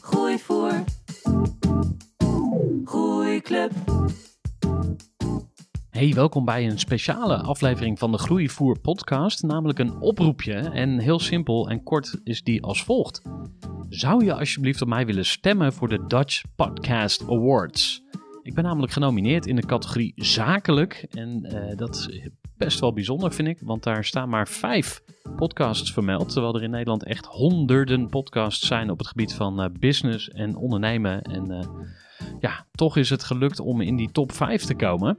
Groeivoer. Groeiclub. Hey, welkom bij een speciale aflevering van de Groeivoer podcast, namelijk een oproepje. En heel simpel en kort is die als volgt. Zou je alsjeblieft op mij willen stemmen voor de Dutch Podcast Awards? Ik ben namelijk genomineerd in de categorie zakelijk en eh, dat best wel bijzonder vind ik, want daar staan maar vijf podcasts vermeld, terwijl er in Nederland echt honderden podcasts zijn op het gebied van eh, business en ondernemen. En eh, ja, toch is het gelukt om in die top 5 te komen.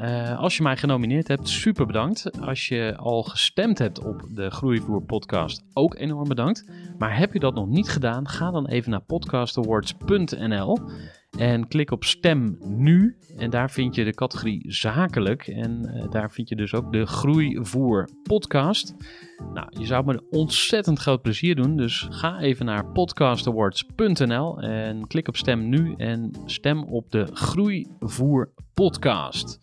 Uh, als je mij genomineerd hebt, super bedankt. Als je al gestemd hebt op de Groeivoer podcast, ook enorm bedankt. Maar heb je dat nog niet gedaan, ga dan even naar podcastawards.nl en klik op stem nu. En daar vind je de categorie zakelijk. En uh, daar vind je dus ook de Groeivoer podcast. Nou, je zou me ontzettend groot plezier doen. Dus ga even naar podcastawards.nl en klik op stem nu. En stem op de Groeivoer podcast.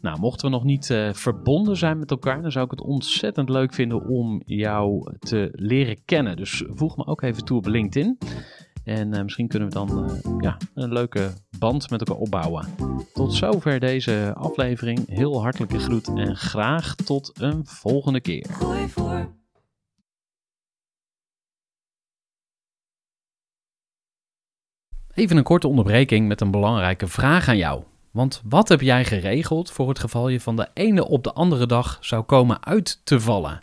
Nou, mochten we nog niet uh, verbonden zijn met elkaar, dan zou ik het ontzettend leuk vinden om jou te leren kennen. Dus voeg me ook even toe op LinkedIn. En uh, misschien kunnen we dan uh, ja, een leuke band met elkaar opbouwen. Tot zover deze aflevering. Heel hartelijke groet en graag tot een volgende keer. Gooi voor. Even een korte onderbreking met een belangrijke vraag aan jou. Want wat heb jij geregeld voor het geval je van de ene op de andere dag zou komen uit te vallen?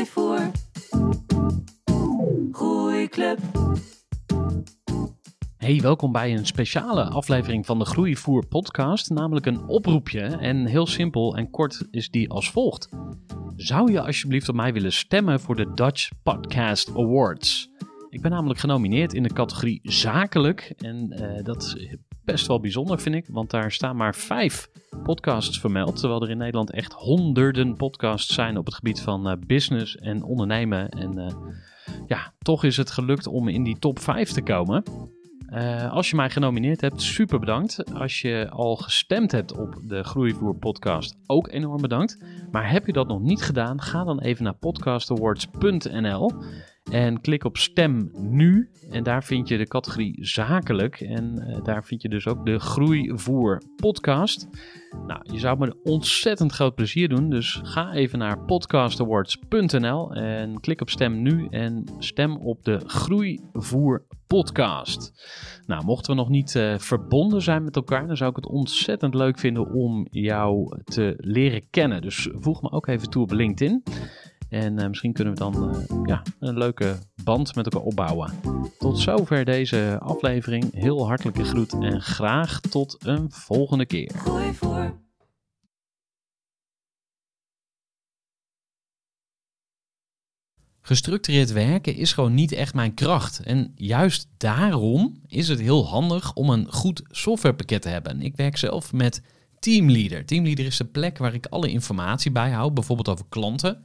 Groeivoer. Groeiclub. Hey, welkom bij een speciale aflevering van de Groeivoer podcast, namelijk een oproepje. En heel simpel en kort is die als volgt. Zou je alsjeblieft op mij willen stemmen voor de Dutch Podcast Awards? Ik ben namelijk genomineerd in de categorie zakelijk en uh, dat best wel bijzonder vind ik, want daar staan maar vijf podcasts vermeld, terwijl er in Nederland echt honderden podcasts zijn op het gebied van uh, business en ondernemen. En uh, ja, toch is het gelukt om in die top 5 te komen. Uh, als je mij genomineerd hebt, super bedankt. Als je al gestemd hebt op de Groeivoer podcast, ook enorm bedankt. Maar heb je dat nog niet gedaan, ga dan even naar podcastawards.nl en klik op stem nu. En daar vind je de categorie zakelijk. En uh, daar vind je dus ook de Groeivoer podcast. Nou, je zou me een ontzettend groot plezier doen. Dus ga even naar podcastawards.nl en klik op stem nu. En stem op de Groeivoer podcast. Nou, mochten we nog niet uh, verbonden zijn met elkaar, dan zou ik het ontzettend leuk vinden om jou te leren kennen. Dus voeg me ook even toe op LinkedIn. En eh, misschien kunnen we dan eh, ja, een leuke band met elkaar opbouwen. Tot zover deze aflevering. Heel hartelijke groet en graag tot een volgende keer. Gooi voor. Gestructureerd werken is gewoon niet echt mijn kracht. En juist daarom is het heel handig om een goed softwarepakket te hebben. Ik werk zelf met Teamleader. Teamleader is de plek waar ik alle informatie bijhoud, bijvoorbeeld over klanten.